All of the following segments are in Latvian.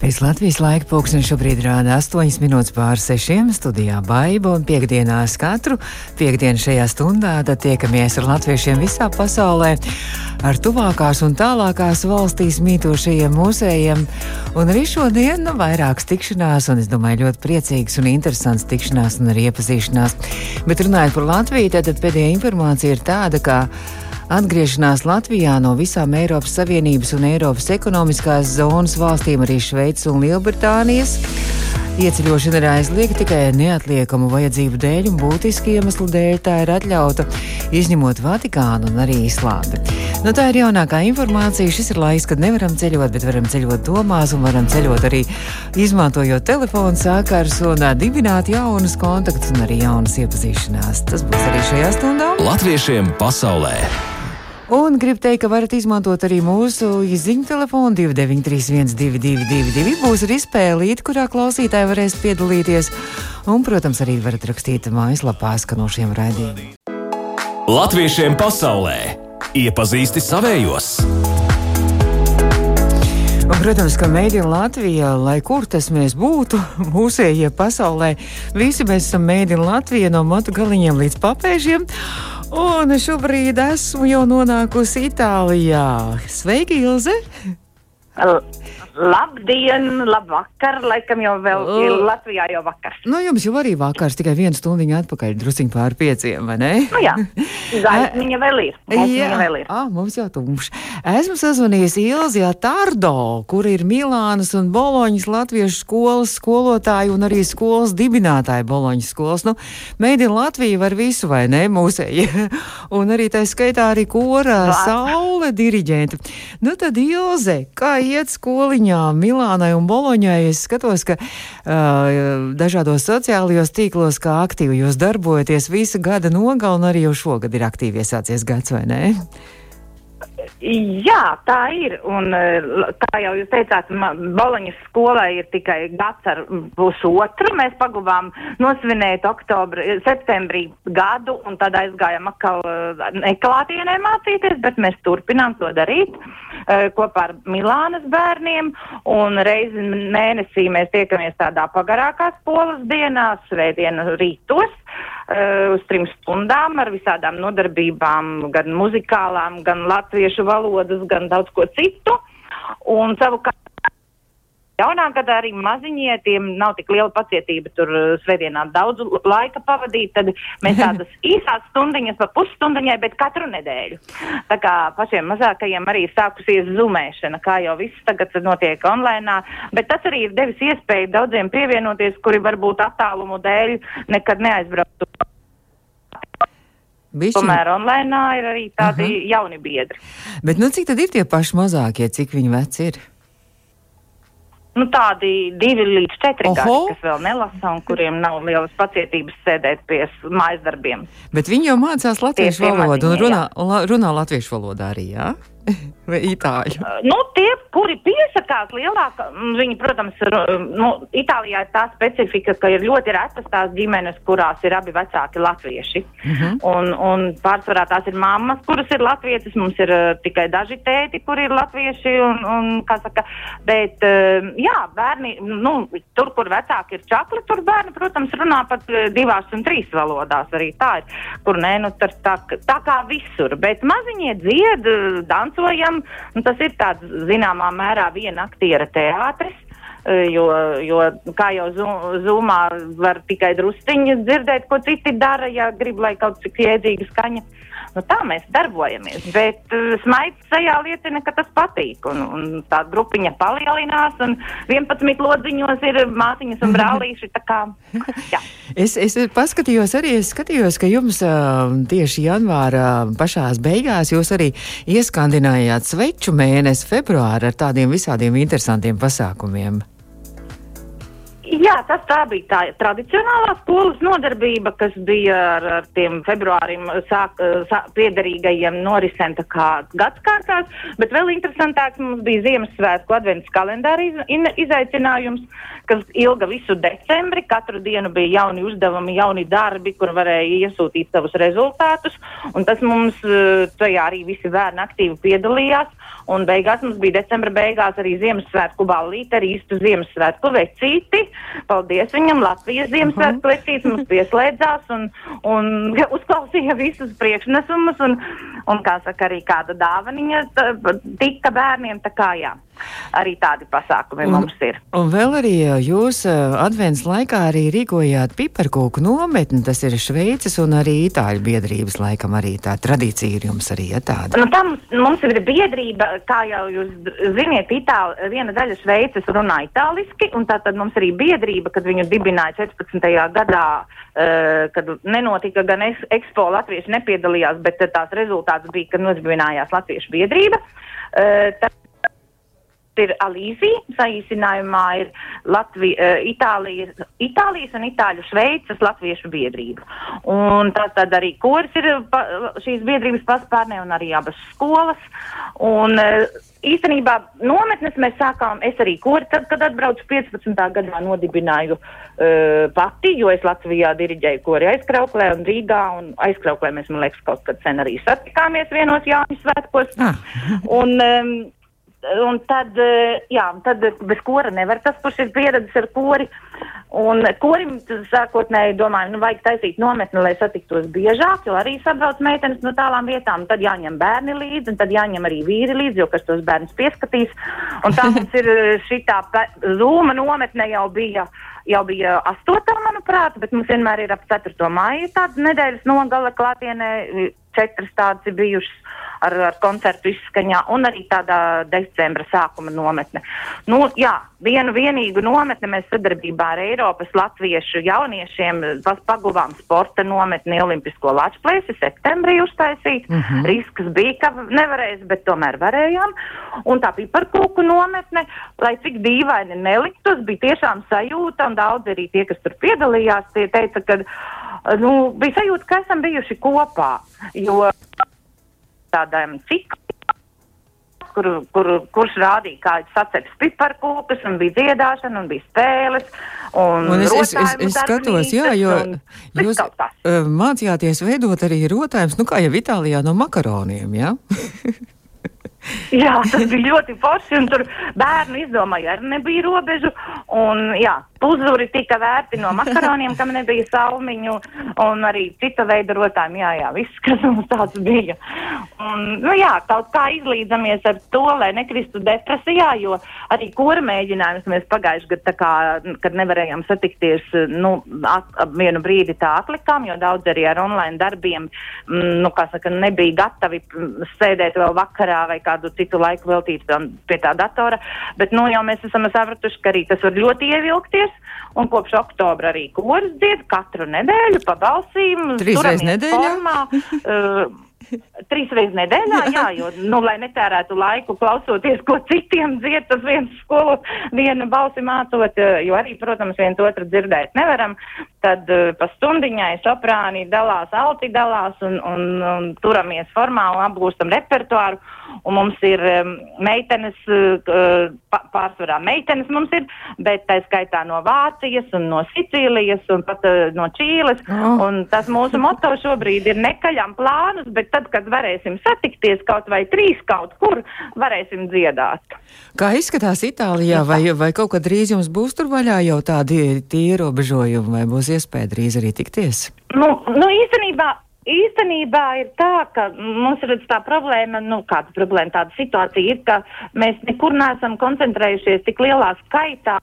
Pēc Latvijas laika pulkstenis šobrīd rāda 8 minūtes pār 6. studijā Baiba un piekdienās katru piekdienu šajā stundā tiekamies ar latviešiem visā pasaulē, ar tuvākās un tālākās valstīs mītošajiem mūsējiem. Un arī šodien nu, vairākas tikšanās, un es domāju, ļoti priecīgas un interesants tikšanās un arī iepazīšanās. Bet runājot par Latviju, tad pēdējā informācija ir tāda, ka Atgriešanās Latvijā no visām Eiropas Savienības un Eiropas ekonomiskās zonas valstīm, arī Šveices un Lielbritānijas. Ieceļošana ir aizliegta tikai neatliekamu vajadzību dēļ, un būtiski iemeslu dēļ tā ir atļauta, izņemot Vatikānu un arī Īslandi. Nu, tā ir jaunākā informācija. Šis ir laiks, kad nevaram ceļot, bet varam ceļot domās, un varam ceļot arī izmantojot telefonu sākars un dibināt jaunus kontaktus un arī jaunas iepazīšanās. Tas būs arī šajā stundā. Latviešiem pasaulē! Un gribu teikt, ka varat izmantot arī mūsu izziņu telefonu 2931, 222, būs arī spēlīte, kurā klausītāji varēs piedalīties. Un, protams, arī varat rakstīt mājaslapā skanošiem raidījumiem. Latviešiem pasaulē! Iepazīsti savējos! Un, protams, ka mēdīna Latvija, lai kur tas mēs būtu, mūsējie pasaulē, visi mēs esam mēdīna Latvija no matu galiņiem līdz papēžiem. Un šobrīd esmu jau nonākusi Itālijā. Sveiki, Ilze! L labdien, labvakar, laikam jau vēl O. ir Latvijā jau vakars. Nu, jums jau arī vakars, tikai viena stundiņa atpakaļ, drusciņ pār pieciem, vai ne? Nu jā, gaismiņa vēl ir. Gaismiņa vēl ir. Ah, mums jau tumšs. Esmu sazvanījusi Ilzijā Tardo, kur ir Milānas un Boloņas latviešu skolas skolotāji un arī skolas dibinātāji Boloņas skolas. Nu, Meidina Latvija var visu, vai ne, mūsēji? un arī tā skaitā arī kora Vārds. saule diriģenti. Nu tad Ilze, kā iet skoliņā Milānai un Boloņai? Es skatos, ka uh, dažādos sociālajos tīklos, kā aktīvi jūs darbojaties visa gada nogalē, un arī jau šogad ir aktīvi iesācies gads, vai ne? Jā, tā ir. Un, kā jau jūs teicāt, Boloņas skolai ir tikai gads ar pusotru. Mēs paguvām nosvinēt oktobri, septembrī gadu un tad aizgājām atkal neklātienē mācīties, bet mēs turpinām to darīt eh, kopā ar Milānas bērniem. Reizi mēnesī mēs tiekamies tādā pagarākā skolas dienā, svētdienu rītos uh, uz trim stundām ar visādām nodarbībām, gan muzikālām, gan latviešu valodas, gan daudz ko citu. Un savukārt jaunā gadā arī maziņie, tiem nav tik liela pacietība tur uh, svētdienā daudz laika pavadīt, tad mēs tādas īsās stundiņas pa pusstundiņai, bet katru nedēļu. Tā kā pašiem mazākajiem arī sākusies zumēšana, kā jau viss tagad notiek online, bet tas arī ir devis iespēju daudziem pievienoties, kuri varbūt attālumu dēļ nekad neaizbrauktu. Bišķiņ. Tomēr online ir arī tādi uh -huh. jauni biedri. Bet nu, cik tad ir tie paši mazākie, cik viņi veci ir? Nu, tādi divi līdz četri gadi, kas vēl nelasa un kuriem nav lielas pacietības sēdēt pie mājas darbiem. Bet viņi jau mācās latviešu tie valodu un runā, la, runā latviešu valodā arī, jā? Vai itāļu? Uh, Nu, tie, kuri piesakās lielākā, mm, viņi, protams, ir, uh, nu, Itālijā ir tā specifika, ka ir ļoti retas tās ģimenes, kurās ir abi vecāki latvieši. Uh -huh. un, un pārsvarā tās ir mammas, kuras ir latvieces, mums ir uh, tikai daži tēti, kuri ir latvieši, un, un kā saka, bet, uh, jā, bērni, nu, tur, kur vecāki ir čakli, tur bērni, protams, runā pat uh, divās un trīs valodās, arī tā ir, kur nē, nu, tas tā, tā kā visur, bet maziņie dzied, uh, dancojam, un tas ir tāds, zināmā mērā, viena aktiera teātris. eh, Jo, jo, kā jau Zu- zūmā, var tikai drusciņi dzirdēt, ko citi dara, ja grib, lai kaut cik jēdzīga skaņa. Nu, tā mēs darbojamies, bet uh, smaids sejā liecina, ka tas patīk. Un, un tā grupiņa palielinās, un 11 lodziņos ir māsiņas un brālīši. Kā, jā. Es, es paskatījos arī, es skatījos, ka jums uh, tieši janvāra pašās beigās jūs arī ieskandinājāt sveču mēnesi februāru ar tādiem visādiem interesantiem pasākumiem. Jā, tas tā bija tā tradicionālā skolas nodarbība, kas bija ar, ar tiem februārim sāk, sāk, piederīgajiem norisēm tā kā gadskārtās, bet vēl interesantāks mums bija Ziemassvētku advents kalendāra iz, in, izaicinājums, kas ilga visu decembri. Katru dienu bija jauni uzdevumi, jauni darbi, kur varēja iesūtīt savus rezultātus, un tas mums tajā arī visi bērni aktīvi piedalījās. Un beigās mums bija decembra beigās arī Ziemassvētku ballīte ar īstu Ziemassvētku vecīti. Paldies viņam, Latvijas Ziemassvētku uh -huh. vecītis mums pieslēdzās un, un uzklausīja visus priekšnesumus un, un kā saka, arī kāda dāvaniņa tika bērniem. Tā kā jā arī tādi pasākumi un, mums ir. Un vēl arī jūs advents laikā arī rīkojāt piparkūku nometni, tas ir Šveices un arī Itāļu biedrības laikam arī tā tradīcija ir jums arī ja, tāda. Nu, tam mums ir biedrība, kā jau jūs ziniet, Itāli, viena daļa Šveices runā itāliski, un tā tad mums arī biedrība, kad viņu dibināja 14. gadā, uh, kad nenotika gan ekspo latvieši nepiedalījās, bet tās rezultāts bija, kad nodibinājās latviešu biedrība. Uh, ir Alīzija, saīsinājumā ir Latvi, uh, Itālijas, Itālijas un Itāļu Šveices latviešu biedrība. Un tas tad arī koris ir pa, šīs biedrības paspārnē un arī abas skolas. Un, uh, Īstenībā nometnes mēs sākām, es arī kori, tad, kad atbraucu 15. gadā nodibināju uh, pati, jo es Latvijā diriģēju kori aizkrauklē un Rīgā, un aizkrauklē mēs, man liekas, kaut kad sen arī satikāmies vienos Jāņu svētkos. Ah. un, um, Un tad, eh, jā, tad bez kora nevar tas, kurš ir pieredzis ar kori. Un korim sākotnēji domāju, nu vajag taisīt nometni, lai satiktos biežāk, jo arī sabrauc meitenes no tālām vietām. Tad jāņem bērni līdzi, un tad jāņem arī vīri līdzi, jo kas tos bērnus pieskatīs. Un tā mums ir eh, šitā zūma nometne jau bija. Jau bija astotā, manuprāt, bet mums vienmēr ir ap 4. māju tādas nedēļas nogala klātienē, četras tādas ir bijušas ar, ar koncertu izskaņā, un arī tādā decembra sākuma nometne. Nu, jā, vienu vienīgu nometni mēs sadarbībā ar Eiropas latviešu jauniešiem paguvām sporta nometni Olimpisko lačplēsi septembrī uztaisīt. Mm -hmm. Risks bija, ka nevarēs, bet tomēr varējām. Un tā piparkūku nometne, lai cik dīvaini neliktos, bija tiešām sajūta, un daudz arī tie, kas tur piedalījās, tie teica, ka nu, bija sajūta, ka esam bijuši kopā. Jo tādām ciklām, kur, kur, kurš rādīja, kā saceps piparkūkas, un bija dziedāšana, un bija spēles. Un, un es, es, es, es skatos, jā, jo jūs uh, mācījāties veidot arī rotājums, nu kā jau Itālijā no makaroniem, jā? jā, tas bija ļoti forši, un tur bērnu izdomāja, arī nebija robežu, un jā, Puzuri tika vērti no makaroniem, kam nebija salmiņu, un arī cita veida rotājiem. Jā, jā, viss, kas mums tāds bija. Un, nu jā, kaut kā izlīdzamies ar to, lai nekristu depresijā, jo arī kura mēģinājums mēs pagājuši gadu, tā kā, kad nevarējām satikties, nu, at, vienu brīdi tā atlikām, jo daudz arī ar online darbiem, m, nu, kā saka, nebija gatavi sēdēt vēl vakarā vai kādu citu laiku veltīt pie tā datora, bet, nu, jau mēs esam sapratuši, ka arī tas var ļoti ievilkties un kopš oktobra arī koris dzied katru nedēļu pa balsīm. Trīs reizes nedēļā? Formā, uh, Trīs reizes nedēļā, jā, jo, nu, lai netērētu laiku klausoties, ko citiem dzied, tas viens skolu vienu balsi mācot, jo arī, protams, viens otru dzirdēt nevaram, tad uh, pa stundiņai soprāni dalās, alti dalās un, un, un turamies formā un apgūstam repertuāru. Un mums ir um, meitenes, uh, pārsvarā meitenes mums ir, bet tā skaitā no Vācijas un no Sicīlijas un pat uh, no Čīles. Oh. Un tas mūsu moto šobrīd ir nekaļam plānus, bet tad, kad varēsim satikties kaut vai trīs kaut kur, varēsim dziedāt. Kā izskatās Itālijā, vai, vai kaut kad drīz jums būs tur vaļā jau tādi ierobežojumi, vai būs iespēja drīz arī tikties? Nu, nu īstenībā. Īstenībā ir tā, ka mums ir tā problēma, nu, kāda problēma, tāda situācija ir, ka mēs nekur neesam koncentrējušies tik lielā skaitā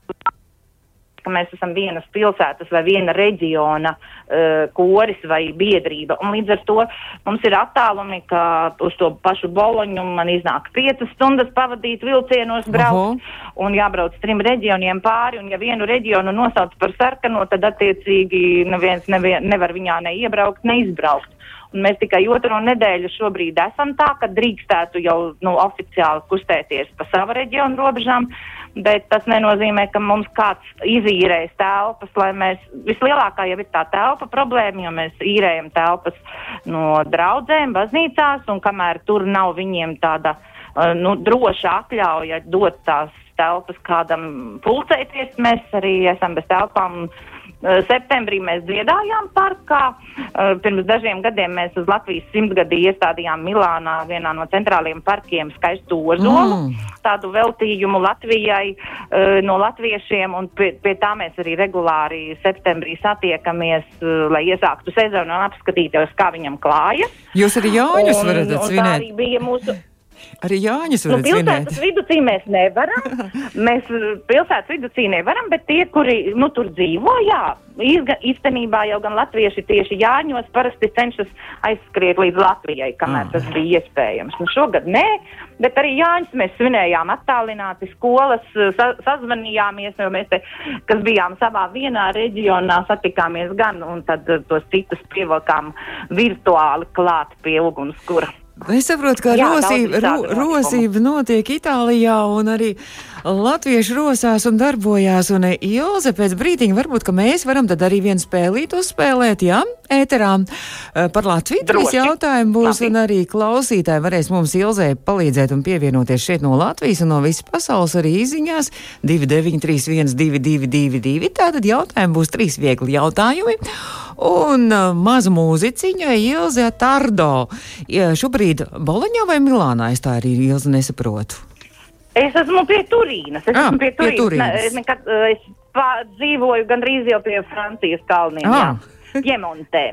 ka mēs esam vienas pilsētas vai viena reģiona uh, koris vai biedrība. Un līdz ar to mums ir attālumi, ka uz to pašu boloņu man iznāk piecas stundas pavadīt vilcienos braukt uh -huh. un jābrauc trim reģioniem pāri. Un ja vienu reģionu nosauc par sarkano, tad attiecīgi neviens nevien, nevar viņā neiebraukt, neizbraukt. Un mēs tikai otro nedēļu šobrīd esam tā, ka drīkstētu jau nu, oficiāli kustēties pa savu reģionu robežām, bet tas nenozīmē, ka mums kāds izīrēs telpas, lai mēs, vislielākā jau ir tā telpa problēma, jo mēs īrējam telpas no draudzēm, baznīcās, un kamēr tur nav viņiem tāda uh, nu, droša atļauja dot tās telpas kādam pulcēties, mēs arī esam bez telpām. Uh, Septembrī mēs dziedājām parkā. Uh, Pirms dažiem gadiem mēs uz Latvijas simtgadī iestādījām Milānā vienā no centrālajiem parkiem skaistu ozolu. Mm. Tādu veltījumu Latvijai uh, no latviešiem, un pie, pie tā mēs arī regulāri septembrī satiekamies, lai iesāktu sezonu un apskatītos, kā viņam klājas. Jūs arī Jāņus varat un tā svinēt. arī bija mūsu Arī Jāņus Nu, varat svinēt. pilsētas vidū mēs nevaram. Mēs uh, pilsētas vidū nevaram, bet tie, kuri nu, tur dzīvo, jā, īstenībā jau gan latvieši tieši Jāņos parasti cenšas aizskriet līdz Latvijai, kamēr tas bija iespējams. Nu, šogad nē, bet arī Jāņus mēs svinējām attālināti skolas, uh, sa sazvanījāmies, jo mēs te, kas bijām savā vienā reģionā, satikāmies gan, un tad uh, tos citus pievilkām virtuāli klāt pie ugunskura. Es saprotu, ka Jā, rosība, daudz ro, rosība notiek Itālijā, un arī latvieši rosās un darbojās. Un eh, Ilze pēc brīdiņa varbūt, ka mēs varam tad arī vienu spēlīt uzspēlēt, jā, ēterā. Eh, Par Latviju trīs jautājumi būs, Labi. un arī klausītāji varēs mums Ilzē palīdzēt un pievienoties šeit no Latvijas un no visas pasaules arī izziņās 293, 222, tātad jautājumi būs trīs viegli jautājumi. Un uh, maza mūziķiņa Ilze Tardo. Ja šobrīd Boloņā vai Milānā es tā arī Ilze nesaprotu. Es esmu pie Turīnas. Es Ah, esmu pie pie Turīnas. Turīnas. Ne, nekad, eh, es pā- dzīvoju gandrīz jau pie Francijas kalniem. Ah. Piemontē.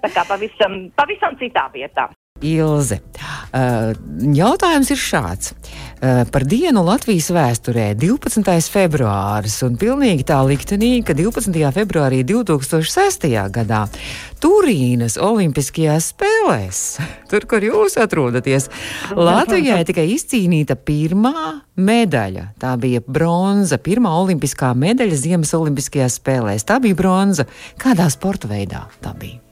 Tā kā pavisam, pavisam citā vietā. Ilze. Uh, jautājums ir šāds. Uh, par dienu Latvijas vēsturē 12. februāris un pilnīgi tā liktenī, ka 12. februārī 2006. gadā Turīnas Olimpiskajās spēlēs, tur, kur jūs atrodaties, Latvijai tikai izcīnīta pirmā medaļa. Tā bija bronza, pirmā olimpiskā medaļa Ziemas Olimpiskajās spēlēs. Tā bija bronza. Kādā sporta veidā tā bija?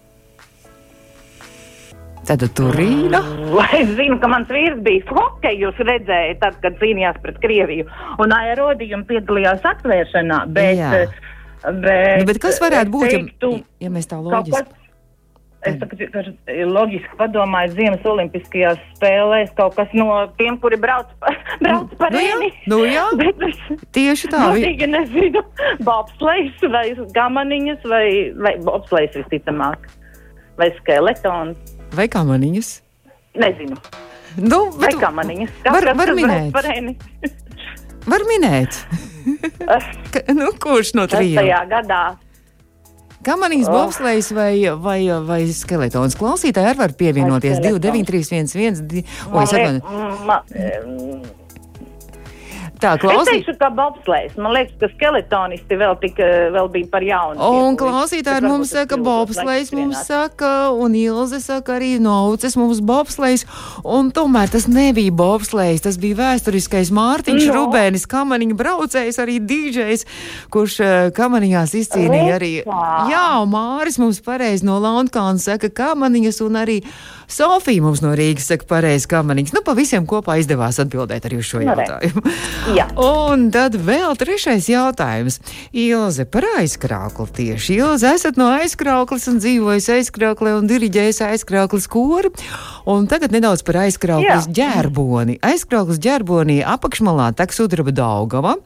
Tad Turīna. Es zinu, ka mans vīrs bija hokeja, jūs redzējāt, tad, kad cīnījās pret Krieviju. Un aerodījumi piedalījās atvēršanā. Bet, Jā. eh, bet, Nu, bet kas varētu es būt, ja, teiktu, ja mēs tā loģiski? Es ka ir loģiski padomāju, Ziemas Olimpiskajās spēlēs kaut kas no tiem, kuri brauc, pa, brauc par Nu jā, nu jā. Es Tieši tā. Godīgi nezinu, bobslēgs vai gamaniņas vai, vai bobslēgs visticamāk. Vai skeletons. Vai kā maniņas? Nezinu. Nu, Vai bet kā maniņas. Var, var brauc minēt. Var minēt. Ka, nu, kurš no trijiem? Tajā gadā. Kā maniņas Oh. bobslēgs vai, vai, vai skeletons? Klausītāji arī var pievienoties. Vai 2, 9, skeletons. 3, 1, 1. Tā, Es klausīt. teikšu, ka bobslēgs. Man liekas, ka skeletonisti vēl, tik, eh, vēl bija par jaunu. Un klausītāji mums es saka, laiks mums saka, un Ilze saka arī naucis mums bobslēgs. Un tomēr tas nebija bobslēgs, tas bija vēsturiskais Mārtiņš No. Rubēnis, kamaniņa braucējs, arī dīdžejs, kurš eh, kamaniņās izcīnīja arī. Jā, Māris mums pareizi no Launkāna saka kamaniņas, un arī Sofija mums no Rīgas saka pareizi kamaniņas. Nu, pa visiem kopā izdevās atbildēt arī uz šo Nu, re. Jā. Un tad vēl trešais jautājums. Ilze par aizkraukli tieši. Ilze, esat no aizkrauklis un dzīvojis aizkrauklē un diriģējis aizkrauklis kori. Un tagad nedaudz par aizkrauklis Jā. ģērboni. Aizkrauklis ģērbonī apakšmalā tek sudraba Daugava.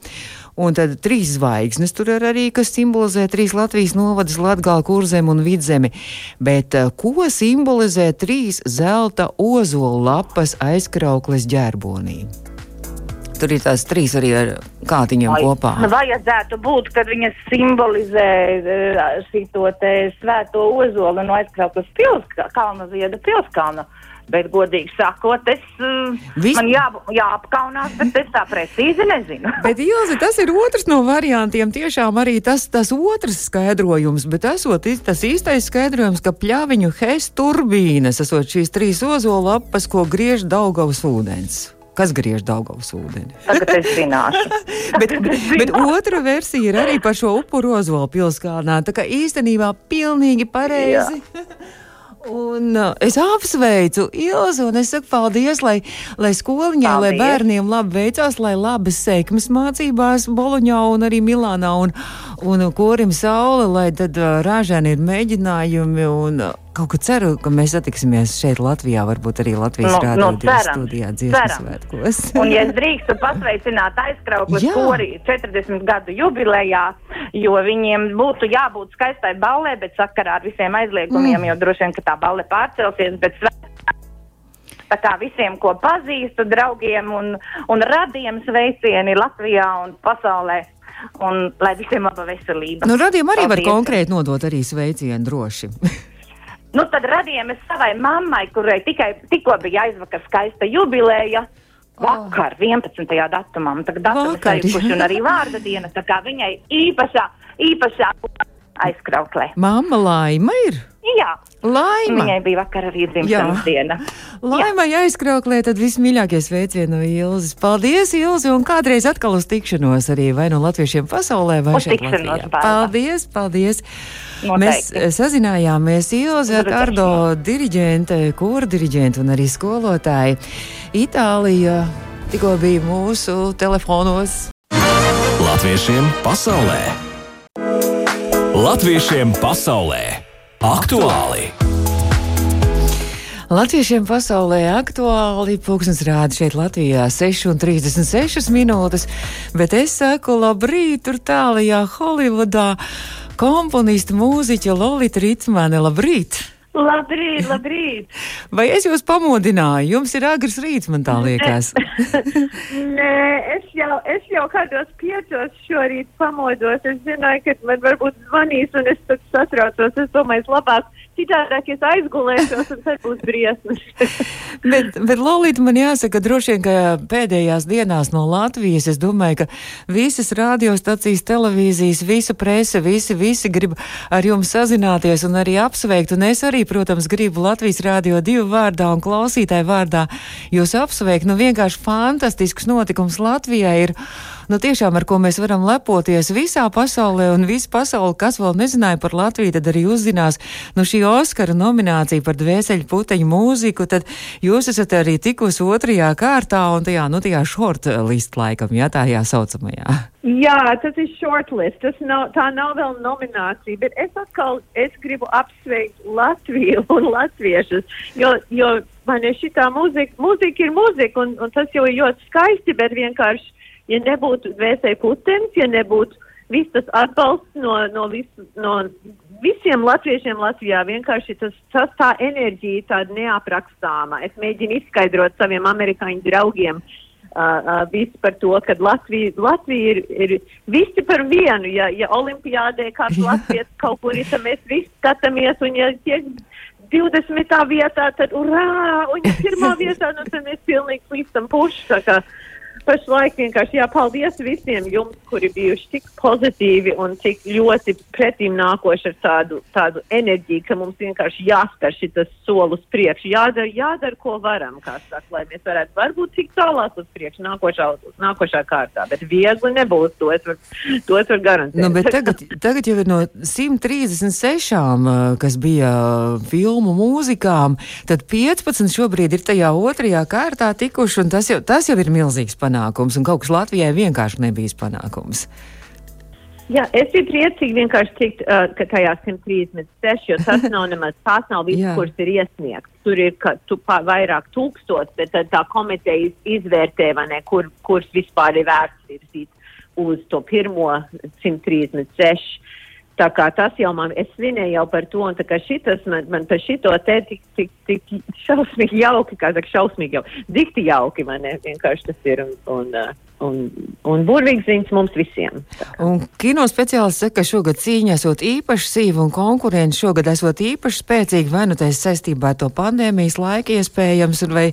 Un tad trīs zvaigznes tur ir arī, kas simbolizē trīs Latvijas novadus, Latgālu, Kurzem un Vidzemi. Bet eh, ko simbolizē trīs zelta ozola lapas aizkrauklis ģērbonī? Tur ir tās trīs arī ar kātiņiem Ai, kopā. nu, Vajadzētu būt, kad viņas simbolizē eh, šito te svēto ozolu no aizkrauklas pilska, kalna zieda pilskalna. Bet, godīgi sakot, es, eh, Vis- man jā, jāapkaunās, bet es tā precīzi nezinu. Bet, Ilze, tas ir otrs no variantiem. Tiešām arī tas, tas otrs skaidrojums, bet esot tas īstais skaidrojums, ka pļaviņu hes turbīnas esot šīs trīs ozola lapas, ko griež Daugavas ūdens. Kas griež Daugavas ūdeni? Tagad es zināšu. Bet, bet otra versija ir arī par šo upuru ozolu pilskalnā. Tā kā īstenībā pilnīgi pareizi. Un uh, es apsveicu Ilzi, un es saku paldies, lai, lai skoliņai, lai bērniem labi veicās, lai labas sekmes mācībās Boloņā un arī Milānā un, un korim saule, lai tad uh, rāžēni ir mēģinājumi un uh, kaut kā ceru, ka mēs satiksimies šeit Latvijā, varbūt arī Latvijas Nu, rādio nu, divu ceram, studijā dziesmu svētkos. Un, ja es drīkstu pasveicināt aizkrauklis Jā. kori 40 gadu jubilejā, jo viņiem būtu jābūt skaistai ballē, bet sakarā ar visiem aizliegumiem, mm. jo droši vien, ka tā balle pārcelsies, bet svē- Tā kā visiem, ko pazīstu, draugiem un, un radiem sveicieni Latvijā un pasaulē. Un lai visiem laba veselība. Nu, radījumam arī var Paldies. konkrēti nodot arī sveicienu droši. Nu, tad radījām es savai mammai, kurai tikai tikko bija aizvakar skaista jubileja. Vakar, 11. datumā, un tagad datums Vakar, aizpuši un arī vārda diena, tā kā viņai īpašā, īpašā aizkrauklē. Mamma laima ir. Jā, Laima! viņai bija vakar arī dzimšanas Jā. diena. Laimai aizkrauklē, tad vismīļākie sveicieni no Ilzas. Paldies, Ilzi, un kādreiz atkal uz tikšanos arī vai no latviešiem pasaulē, vai Uz šeit tikšanos, Latvijā. Baiba. Paldies, paldies. Noteikti. Mēs eh, sazinājāmies Ilzi ar Ardo diriģente, kora diriģente un arī skolotāji. Itālija tikko bija mūsu telefonos. Latviešiem pasaulē! Latviešiem pasaulē! Aktuāli! Latviešiem pasaulē aktuāli pūkstens rāda šeit Latvijā 6,36 minūtes, bet es saku labrīt tur tālajā Holivudā. Komponista mūziķa Lolita Ritmane, labrīt! Labrīt, labrīt! Vai es jūs pamodināju? Jums ir agrs rīts, man tā liekas. Nē, es jau, es jau kādos piecos šorīt pamodos. Es zināju, ka man varbūt zvanīs, un es tad satraucos. Es domāju, labāk citādāk es aizgulēšos, un tad būs briesmas. bet, bet Lolita, man jāsaka, droši vien, ka pēdējās dienās no Latvijas, es domāju, ka visas radiostacijas, televīzijas, visa prese, visi, visi grib ar jums sazināties un arī apsveikt. Un es arī, protams, gribu Latvijas Rādio divu vārdā un klausītāju vārdā jūs apsveikt. Nu, vienkārši fantastisks notikums Latvijā ir. Nu, tiešām ar ko mēs varam lepoties visā pasaulē, un visa pasaule, kas vēl nezināja par Latviju, tad arī uzzinās nu, šī Oskara nominācija par dvēseli puteņu mūziku. Tad jūs esat arī tikusi otrajā kārtā un tajā, nu, tajā short list laikam, jā, tā jā saucamajā. Jā, tas ir shortlist. Tas nav, tā nav vēl nominācija, bet es atkal es gribu apsveikt Latviju un latviešus, jo, jo man ir šitā mūzika, mūzika ir mūzika, un, un tas jau ir ļoti skaisti, bet vienkārši, ja nebūtu dvēsēji putenis, ja nebūtu viss tas atbalsts no, no, vis, no visiem latviešiem Latvijā, vienkārši tas, tas tā enerģija tāda neaprakstāma. Es mēģinu izskaidrot saviem amerikāņu draugiem. Uh, uh, viss par to, ka Latvija, Latvija ir, ir visi par vienu. Ja, ja olimpiādē kāds latvijas kaut kur ir, tad mēs visi skatāmies, un ja tiek 20. vietā, tad urā, un ja pirmā vietā, nu tad mēs pilnīgi klīstam puši. Pašlaik vienkārši jāpaldies visiem jums, kuri bijuši tik pozitīvi un tik ļoti pretīm nākoši ar tādu, tādu enerģiju, ka mums vienkārši jāspēr šitas solis priekš. Jādara, jādara, ko varam, kā saka, lai mēs varētu varbūt tik tālāk uz priekšu nākošā, nākošā kārtā, bet viegli nebūs, to es varu, es varu garantēt. Nu, bet tagad, tagad jau ir no 136, uh, kas bija filmu mūzikām, tad 15 šobrīd ir tajā otrajā kārtā tikuši, un tas jau, tas jau ir milzīgs panākums, un kaut kas Latvijai vienkārši nebijis panākums. Jā, es biju priecīgi vienkārši tikt, uh, ka tajā 136, jo tas nav nemaz tās nav viss, kuras ir iesniegts. Tur ir ka, tu, pā, vairāk tūkstots, bet tad tā komiteja iz- izvērtē, ne, kur, kurš vispār ir vērts virzīt uz to pirmo 136. Tā kā tas jau man, es svinēju jau par to, un tā kā šitas man, man par šito te tik, tik, tik šausmīgi jauki, kā saka, šausmīgi jau, dikti jauki, man vienkārši tas ir, un, un, uh, un, un burvīgs ziņas mums visiem. Un kino speciālists saka, ka šogad cīņa esot īpaši sīva un konkurence šogad esot īpaši spēcīga, vai nu tas saistībā ar to pandēmijas laiku iespējams, vai,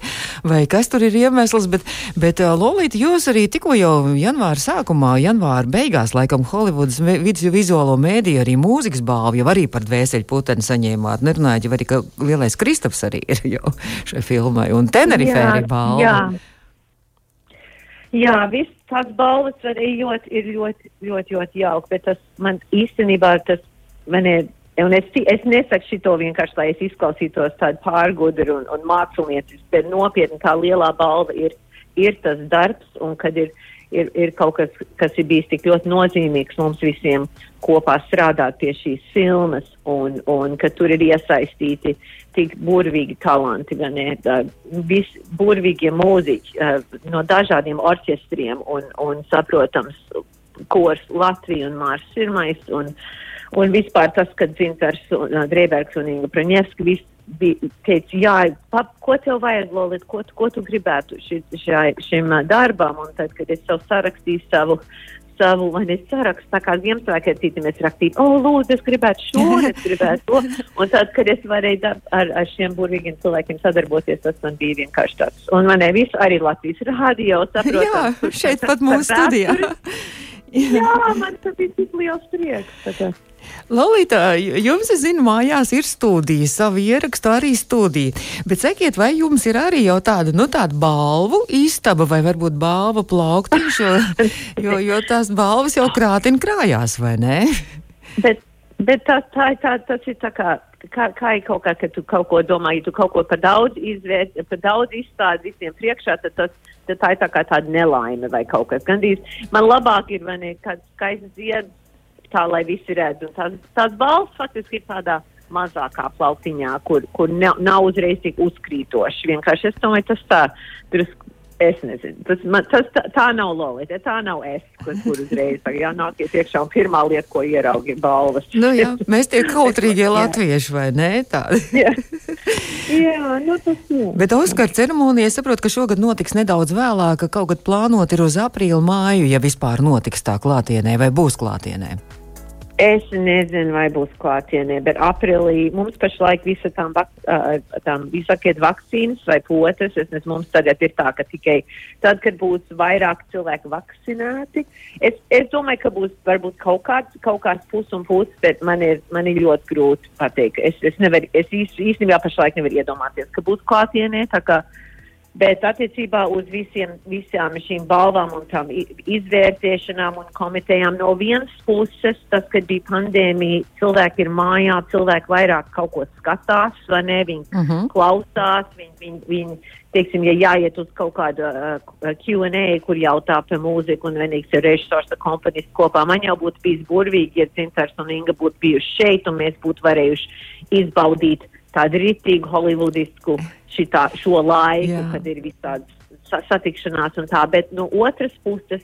vai kas tur ir iemesls, bet, bet Lolīti, jūs arī tikko jau janvāra sākumā, janvāra beigās, laikam Holivudas vizuālo mēdīju arī mūzikas balvu jau arī par dvēseļu puteni saņēmāt, nerunājot jau arī, ka lielais Kristaps arī ir jau šai filmai, un Tenerife Jā, arī balva. jā. Jā, viss tās balvas arī ļoti, ir ļoti, ļoti, ļoti jauki, bet tas man īstenībā tas, man ir, Un es, es nesaku šito vienkārši, lai es izklausītos tādu pārgudru un, un māksliniecis, bet nopietni tā lielā balva ir, ir tas darbs, un kad ir, ir, ir kaut kas, kas ir bijis tik ļoti nozīmīgs mums visiem kopā strādāt pie šīs filmas, un, un ka tur ir iesaistīti tik burvīgi talanti, gan ne, visi burvīgie mūziķi uh, no dažādiem orķestriem un, un saprotams, kors Latvija un Mārs Pirmais. Un, Un vispār tas, ka Dzintars un uh, Drēbergs un Inga Praņevski visi teica, jā, pap, ko tev vajag, Lolit, ko, ko tu gribētu ši, šai, šim darbam, un tad, kad es savu sarakstīju savu, savu, vai ne sarakstu, tā kā Ziemassvētkiem citiem es rakstīju, o, lūdzu, es gribētu šo, es gribētu to, un tad, kad es varēju ar, ar šiem burvīgiem cilvēkiem sadarboties, tas man bija vienkārši tāds, un man ne visu arī Latvijas radio, saprotam. Jā, šeit pat mūsu studijā. Jā, man tas bija tik liels prieks. Tā. Lolita, jums, es zinu, mājās ir studija, savu ierakstu arī studija. Bet sakiet, vai jums ir arī jau tāda, nu, tāda balvu istaba vai varbūt balva plauktiņš, jo, jo, jo tās balvas jau krātin krājās, vai ne? Bet, bet tā, tā, tā, tas ir tā kā kā, kā ir kaut kā, ka tu kaut ko domā, ja tu kaut ko par daudz izvērt, par daudz izstādi visiem priekšā, tad, tas, tad tā ir tā kā tāda nelaime vai kaut kas. Gandrīz man labāk ir, vai ne, kāds skaists zieds tā, lai visi redz. Un tās, tās balss faktiski ir tādā mazākā plautiņā, kur, kur nav, nav uzreiz tik uzkrītoši. Vienkārši es domāju, tas tā, tur Es nezinu, tas, man, tas tā, tā nav lolita, tā nav es, kas kur uzreiz jānākies iekšā un pirmā lieta, ko ieraugi, ir balvas. Nu, jā, mēs tie kautrīgie latvieši, vai ne? Tādi. jā. jā, nu tas jā. Bet Oskar ceremonija, es saprotu, ka šogad notiks nedaudz vēlāk, ka kaut kad plānot ir uz aprīlu māju, ja vispār notiks tā klātienē vai būs klātienē. Es nezinu, vai būs klātienē, bet aprīlī mums pašlaik visa tām, vak, tām visakiet vakcīnas vai potes, es nezinu, mums tagad ir tā, ka tikai tad, kad būs vairāk cilvēku vakcinēti, es, es domāju, ka būs varbūt kaut kāds, kaut kāds pus un pus, bet man ir, man ir ļoti grūti pateikt. Es, es, nevar, es īstenībā pašlaik nevaru iedomāties, ka būs klātienē, tā kā Bet attiecībā uz visiem, visām šīm balvām un tām izvērtēšanām un komitejām no vienas puses, tas, kad bija pandēmija, cilvēki ir mājā, cilvēki vairāk kaut ko skatās, vai ne, viņi uh mhm. -huh. klausās, viņi, viņi, viņi, teiksim, ja jāiet uz kaut kādu uh, Q&A, kur jautā par mūziku un vienīgs ir režisors ar komponistu kopā, man jau būtu bijis burvīgi, ja Cintars un Inga būtu bijuši šeit un mēs būtu varējuši izbaudīt tādu ritīgu holivudisku šitā, šo laiku, Jā. kad ir visādas satikšanās un tā, bet no otras puses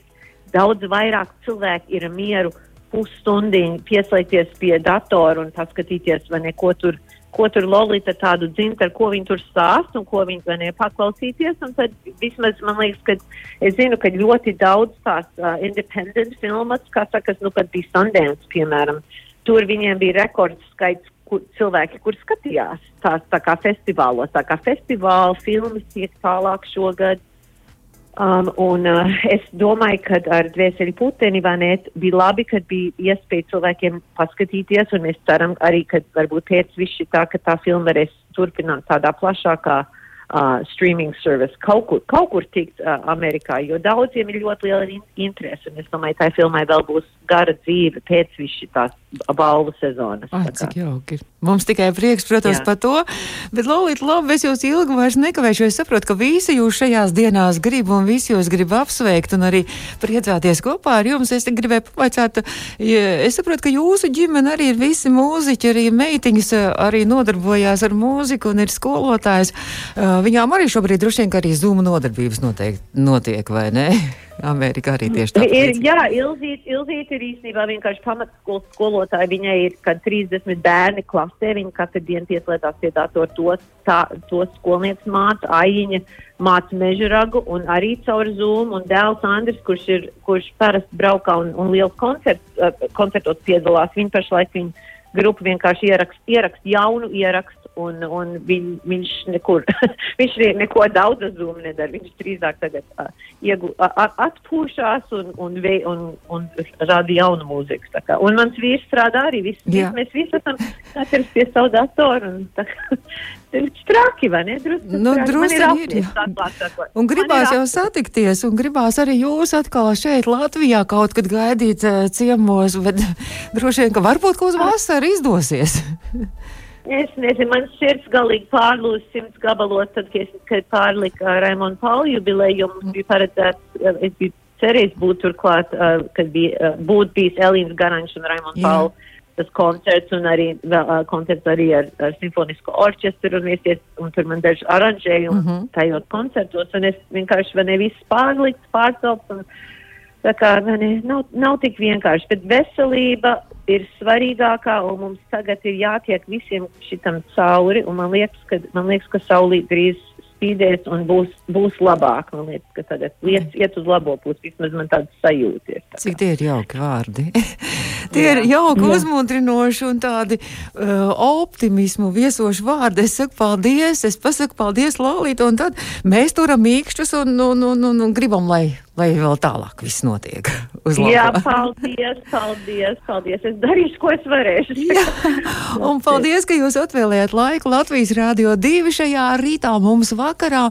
daudz vairāk cilvēki ir mieru pusstundiņu pieslēgties pie datora un paskatīties, vai neko tur, ko tur Lolita tādu dzint, ar ko viņi tur stāst un ko viņi vai ne paklausīties. Un tad vismaz man liekas, ka es zinu, ka ļoti daudz tās uh, independent filmas, kā sakas, nu, kad bija Sundance, piemēram, tur viņiem bija rekords skaits kur, cilvēki, kur skatījās tās tā kā festivālos. Tā kā festivāla filmas tiek tālāk šogad. Um, un uh, es domāju, ka ar dvēseli puteni Vanēt bija labi, kad bija iespēja cilvēkiem paskatīties, un mēs ceram arī, ka varbūt pēc viss šī tā, ka tā filma varēs turpināt tādā plašākā uh, streaming service kaut kur, kaut kur tikt uh, Amerikā, jo daudziem ir ļoti liela in interese, un es domāju, tā filmai vēl būs gara dzīve pēc viss šī tās balvu sezonas. Ah, cik jauki. Mums tikai prieks, protams, Jā. par to. Bet, Lolīt, labi, es jūs ilgi vairs nekavēšu. Es saprotu, ka visi jūs šajās dienās grib un visi jūs grib apsveikt un arī priecāties kopā ar jums. Es gribēju pavaicāt, ja, es saprotu, ka jūsu ģimene arī ir visi mūziķi, arī meitiņas arī nodarbojās ar mūziku un ir skolotājs. Uh, viņām arī šobrīd droši vien, arī zūma nodarbības noteikti notiek, vai ne? Amerikā arī tieši tā. Ir, jā, Ilzīt, Ilzīt ir īstenībā vienkārši pamatskolas skolotāja. Viņai ir, kad 30 bērni klasē, viņa katru dienu pieslēdzās pie datora tos, tā, tos skolnieks māca, aiņa māca mežuragu un arī caur Zoom. Un dēls Andris, kurš ir, kurš parasti braukā un, un liels koncerts, uh, koncertos piedalās, viņa pašlaik viņa grupa vienkārši ierakst, ierakst jaunu ierakstu un, un viņ, viņš nekur, viņš ne, neko daudz uz Zoom nedara. Viņš drīzāk tagad uh, iegu, uh, atpūšās un, un, vei, un, un rāda jaunu mūziku. Un mans vīrs strādā arī. Vis, vis, Jā. mēs visi esam katrs pie savu datoru. Un, tā, kā, ir traki, vai ne? Drusku Nu, drusku ir, apnicis, jā. atklāt. Un gribās ir jau satikties, un gribās arī jūs atkal šeit, Latvijā, kaut kad gaidīt uh, ciemos, bet droši vien, ka varbūt kaut uz vasaru izdosies. Es nezinu, man sirds galīgi pārlūst simts gabalos, tad, kad, kad pārlika Raimonu Pauli jubileju, mums bija paredzēts, uh, es biju cerējis būt turklāt, uh, kad bija, uh, būt bijis Elīnas Garanš un Raimonu Jā. Pauli. Tas koncerts un arī vēl, koncerts arī ar, ar simfonisko orķestru un, viesies, un tur man daži aranžējumi mm. -hmm. tajos koncertos un es vienkārši vai ne viss pārlikt, pārcelts un tā kā vai ne, nav, nav tik vienkārši, bet veselība ir svarīgākā un mums tagad ir jātiek visiem šitam cauri un man liekas, ka, man liekas, ka saulīt drīz spīdēs un būs, būs labāk. Man liekas, ka tagad lietas iet uz labo pusi, vismaz man tāds sajūta ir. Tā Cik tie ir jauki vārdi. tie ir jauki, uzmundrinoši un tādi uh, optimismu viesoši vārdi. Es saku paldies, es pasaku paldies, Lolīta, un tad mēs turam mīkšķus un, un, un, un, un gribam, lai, lai vēl tālāk viss notiek. Jā, paldies, paldies, paldies. Es darīšu, ko es varēšu. Jā, un paldies, ka jūs atvēlējāt laiku Latvijas Rādio 2 šajā rītā mums vakarā.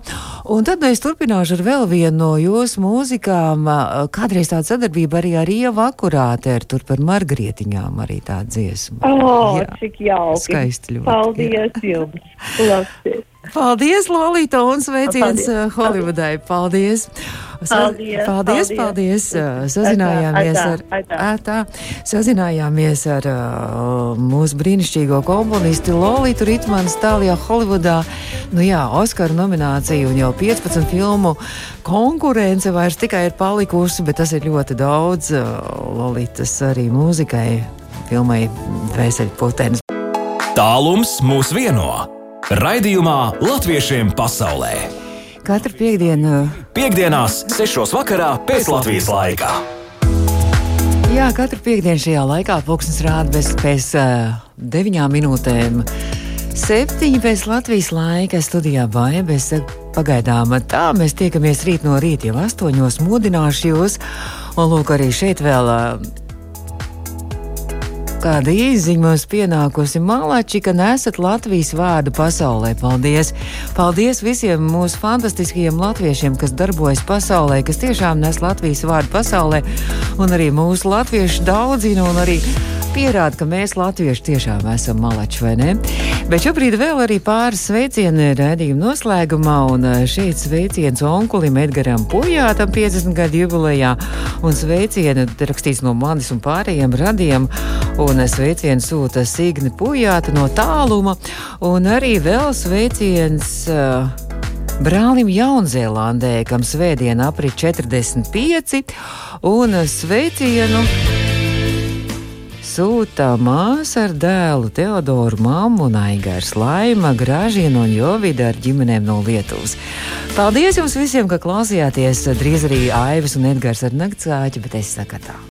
Un tad mēs turpināšu ar vēl vienu no jūsu mūzikām. Kādreiz tāda sadarbība arī ar Ievu Akurāteru, tur par margrietiņām arī tā dziesma. O, Jā. cik jauki. Skaisti ļoti, Paldies jums. Labi. Paldies, Lolita, un sveiciens Paldies. uh, Holivudai. Paldies! Paldies, paldies, paldies. paldies. uh, Sazinājāmies ar, atā, sazinājāmies ar uh, mūsu brīnišķīgo komponisti Lolitu Ritmanu Stālijā Holivudā. Nu jā, Oskaru nomināciju un jau 15 filmu konkurence vairs tikai ir palikusi, bet tas ir ļoti daudz. Uh, Lolitas arī mūzikai, filmai Vēseļputenis. Tālums mūs vieno. Raidījumā Latviešiem pasaulē. Katru piekdienu Piektdienās, 6. vakarā pēc Latvijas laika. Jā, katru piekdienu šajā laikā pulkstenis rāda bez pēc uh, deviņām minūtēm. Septiņi pēc Latvijas laika studijā saku, pagaidām tā, mēs tiekamies rīt no rīta jau astoņos, modināšu jūs. Un lūk, arī šeit vēl uh, kāda īziņa mums pienākusi. Malači, ka nesat Latvijas vārdu pasaulē. Paldies! Paldies visiem mūsu fantastiskajiem latviešiem, kas darbojas pasaulē, kas tiešām nes Latvijas vārdu pasaulē. Un arī mūsu latvieši daudzina un arī pierāda, ka mēs latvieši tiešām esam malači, vai ne? Bet šobrīd vēl arī pāris sveicieni redzījuma noslēgumā, un eh, šeit sveiciens onkulim Edgaram Pujātam 50 gadu jubilejā, un sveicienu rakstīts no manis un pārējiem radiem, un sveicienu sūta Signe Pujāta no tāluma, un arī vēl sveiciens. Uh, Brālim Jaunzēlandē, kam svētdien aprit 45, un sveicienu sūta māsa ar dēlu Teodoru, mammu un Aigars Laima, Grāžienu un Jovida ar ģimenēm no Lietuvas. Paldies jums visiem, ka klausījāties! Drīz arī Aivas un Edgars ar naktsāķi, bet es saku tā.